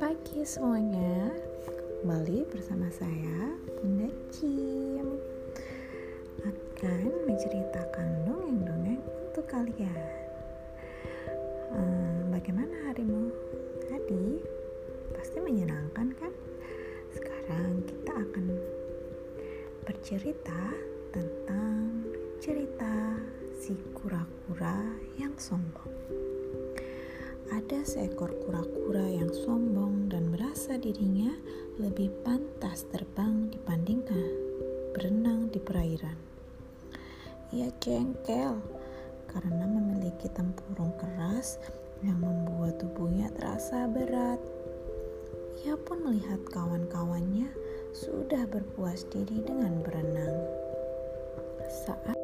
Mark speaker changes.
Speaker 1: pagi semuanya Kembali bersama saya Bunda Cim Akan menceritakan dongeng-dongeng untuk kalian hmm, Bagaimana harimu tadi? Pasti menyenangkan kan? Sekarang kita akan bercerita tentang cerita si kura-kura yang sombong ada seekor kura-kura yang sombong dan merasa dirinya lebih pantas terbang dibandingkan berenang di perairan. Ia jengkel karena memiliki tempurung keras yang membuat tubuhnya terasa berat. Ia pun melihat kawan-kawannya sudah berpuas diri dengan berenang. Saat